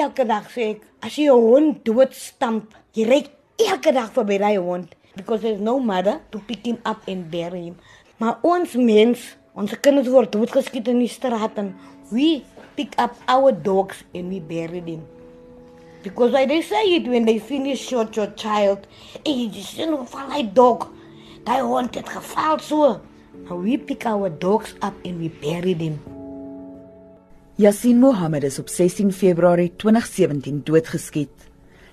elke dag sê ek, as jy 'n hond doodstamp, jy ry elke dag verby daai hond because there's no mother to pick him up and bury him. Maar ons mens, ons kinders word doodgeskiet in die straat en we pick up our dogs and we bury them. Because like they say it when they finish shot your child, hey, jy sien hoe val hy dog. Daai hond het geval so. Now we pick our dogs up and we bury them. Yasin Mohammed is op 16 Februarie 2017 doodgeskiet.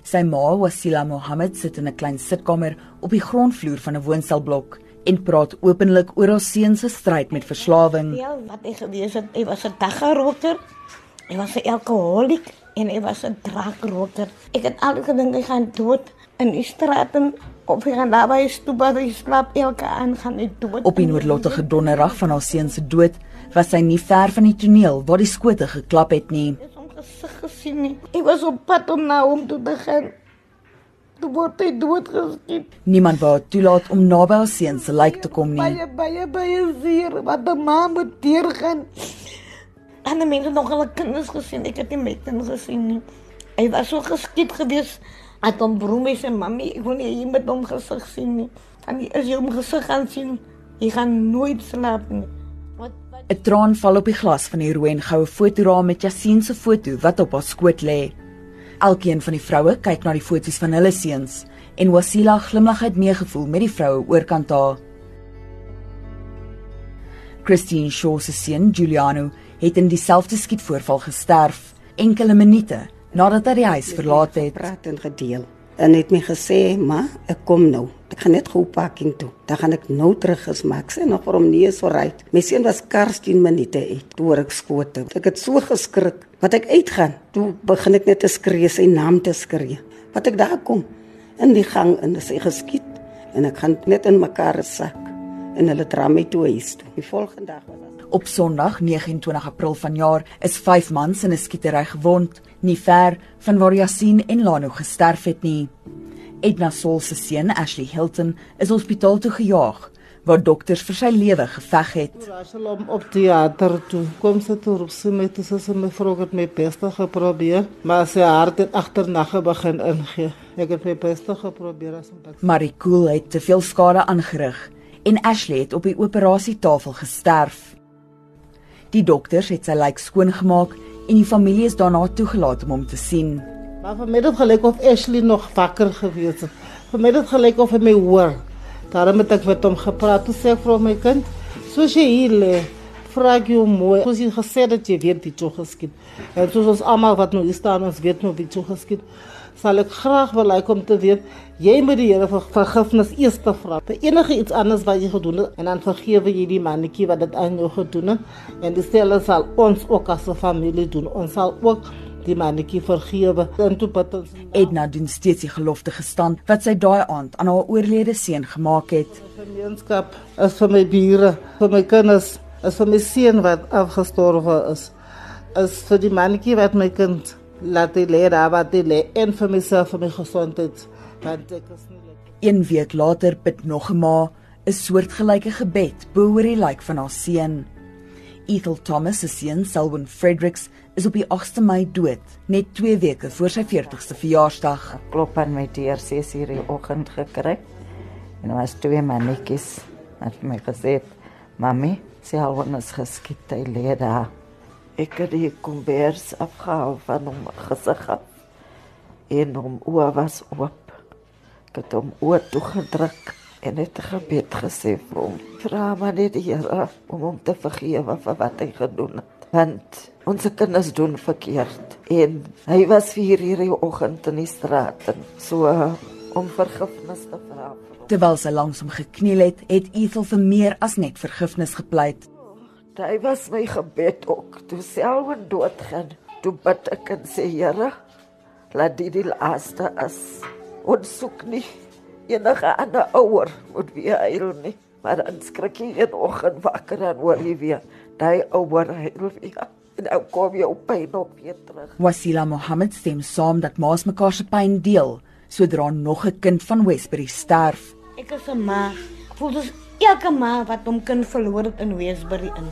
Sy ma, Wasila Mohammed, sit in 'n klein sitkamer op die grondvloer van 'n woonstelblok en praat openlik oor haar seun se stryd met verslawing. Ja, wat hy gewees het, hy was 'n daggaroker. Hy was 'n alkoholiek en hy was 'n drankroker. Ek het altyd gedink hy gaan dood in die straat en of hy gaan daar by stoep waar hy slaap elke aand gaan hy dood. Op die noodlottige donderdag van haar seun se dood was sy nie ver van die toneel waar die skote geklap het nie. Ek het hom gesig gesien nie. Hy was op pad om na hom toe te gaan. Toe word hy doodgeskiet. Niemand wou toelaat om naby haar seun se lijk te kom nie. Baie baie baie seer wat 'n ma moet deurgaan. Ander mense nog hulle kinders gesien. Ek het nie my kind gesien nie. Hy was so geskiet gewees. Hy hom broer my sê mami, ek wil nie hier met hom gesig sien nie. En as jy hom gesig gaan sien, jy gaan nooit slaap nie. 'n Traan val op die glas van die rooi en goue fotoraam met Yasin se foto wat op haar skoot lê. Elkeen van die vroue kyk na die foto's van hulle seuns en Wasila glimlag uit meegevoel met die vroue oorkant haar. Christine Shaw se seun, Giuliano, het in dieselfde skietvoorval gesterf enkele minute nadat hy die huis verlaat het. praat en gedeel. En het my gesê, "Ma, ek kom nou. Ek gaan net gou parking toe. Dan gaan ek nou terug is, maar ek sê nog vir hom nee, is alright." My seun was kars 10 minute uit toe ek skote. Ek het so geskrik. Wat ek uitgaan, toe begin ek net te skree, sy naam te skree. Wat ek daar kom in die gang en sy geskiet en ek gaan net in mekaar sak en hulle dra my toe huis toe. Die volgende dag was Op Sondag 29 April vanjaar is 5 mans in 'n skietery gewond, nie ver van waar Yasin en Lano gesterf het nie. Edna Sol se seun, Ashley Hilton, is hospitaal toe gejaag waar dokters vir sy lewe geveg het. Rasalom op teater toe. Kom sy toe op sy met sy sy my vrou het my beste geprobeer, maar sy hart het agternag begin ingee. Ek het my beste geprobeer as om Marie Cool het te veel skade aangerig en Ashley het op die operasietafel gesterf. Die dokters het sy lijk skoongemaak en die familie is daarna toegelaat om hom te sien. Maar dit gelyk of Ashley nog wakker gewees het. Dit gelyk of hy my hoor. Daarom het ek met hom gepraat. Toe sê ek vir my kind, soos jy hier lê, vra ek jou mooi. Soos jy gesê het jy weet wie toe geskiet. En soos ons almal wat nou hier staan, ons weet nou wie toe geskiet. Sal ek graag wil like om te weet jy moet die Here vir vergifnis eers vra. Vir enige iets anders wat jy gedoen het en dan vergewe jy die mannetjie wat dit aan jou gedoen het. En dieselfde sal ons ook as 'n familie doen. Ons sal ook die mannetjie vergewe en toe bid ons Edna doen steeds die geloftige stand wat sy daai aand aan haar oorlede seun gemaak het. gemeenskap is vir my bure, vir my kinders, is vir my seun wat afgestorwe is. Is vir die mannetjie wat my kind laat hy lê daar wat hy lê en vir myself vir my gesondheid want ek is nie lekker. Een week later bid nog 'n ma 'n soortgelyke gebed bo oor die lijk van haar seun. Ethel Thomas se seun, Selwyn Fredericks, is op die 8de Mei dood, net 2 weke voor sy 40ste verjaarsdag. klop aan my deur 6 uur die oggend gekry. En daar was twee mannetjies wat vir my gesê het, "Mamy, sy al ons geskiet hy lê daar." Ek het die kombers afgehaal van hom gesig. En hom oor was oop. Ek het hom oor toe gedruk en het gebed gesê vir hom. Vra maar net die Here om hom te vergewe vir wat hy gedoen het. Want ons kinders doen verkeerd en hy was 4 uur die oggend in die straat en so om vergifnis te vra. Terwyl sy langs hom gekniel het, het Ethel vir meer as net vergifnis gepleit. Hy was my gebed ook. Toe Selwyn doodgaan, toe bid ek en sê Here, laat dit die laaste is. Ons soek nie enige ander ouer moet weer huil nie. Maar dan skrik jy een oggend wakker en hoor jy weer, daai ouer huil weer. En nou kom jy op pyn op weer terug. Wasila Mohammed stem saam dat maas mekaar se pyn deel sodra nog 'n kind van Westbury sterf. Ek is 'n ma. Voel dus elke ma wat hom kind verloor het in Westbury in.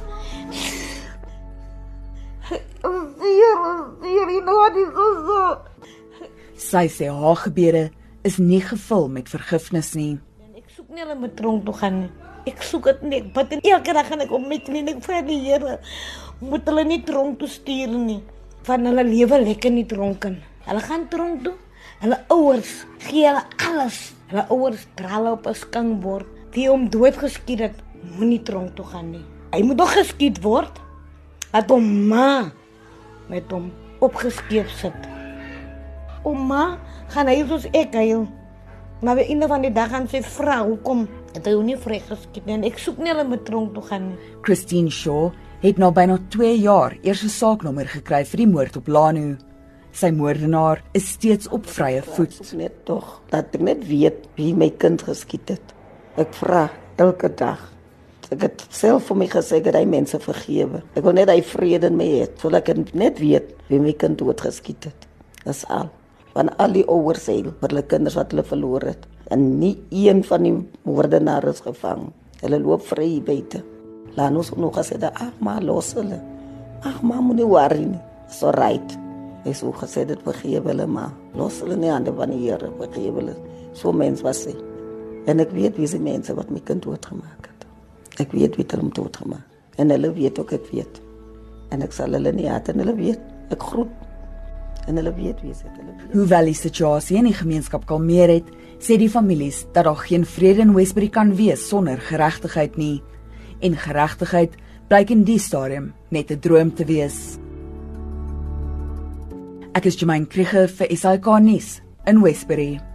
Ja, Hierdie nou die geso. Sy sê haar gebede is nie gevul met vergifnis nie. Ek soek nie hulle met tronk toe gaan nie. Ek soek dit nie. Wat en elke dag gaan ek op my knie en ek vra die Here moet hulle nie tronk toe stuur nie. Van hulle lewe lekker nie tronken. Hulle gaan tronk toe. Hulle ouers gee hulle alles. Hulle ouers dra hulle op 'n skinkbord. Wie hom dood geskiet het, moenie tronk toe gaan nie. Hy moet nog geskiet word. Het hom ma met hom opgeskeep sit. Ouma, gaan hy soos ek huil. Maar by einde van die dag gaan sy vra hoekom het hy hom nie vrygeskiet nie. En ek soek nie hulle met tronk toe gaan nie. Christine Shaw het na byna 2 jaar eers 'n saaknommer gekry vir die moord op Lanu. Sy moordenaar is steeds op vrye voet. Soos net tog dat ek net weet wie my kind geskiet het. Ek vra elke dag. Ek het self vir my gesê dat hy mense vergewe. Ek wil net hy vrede in my hê, sodat ek net weet wie my kind doodgeskiet het. Dis al. Van al die ouers vir hulle kinders wat hulle verloor het en nie een van die moordenaars is gevang. Hulle loop vry buite. Laat ons nog gesê dat ag maar los hulle. Ag maar moenie worry nie. So right. Ek sou gesê dit vergewe hulle maar. Los hulle nie aan die van die Here, vergewe hulle. So mens was hy. En ek weet wie se mense wat my kind doodgemaak het. Ek weet wie hulle doodgemaak. En hulle weet ook ek weet. En ek sal hulle nie haat en hulle weet. Ek groet. En hulle weet wie se hulle weet. Hoewel die situasie in die gemeenskap kalmeer het, sê die families dat daar geen vrede in Westbury kan wees sonder geregtigheid nie. En geregtigheid blyk in die stadium net 'n droom te wees. Ek is Jemaine Krige vir SAK nuus in Westbury.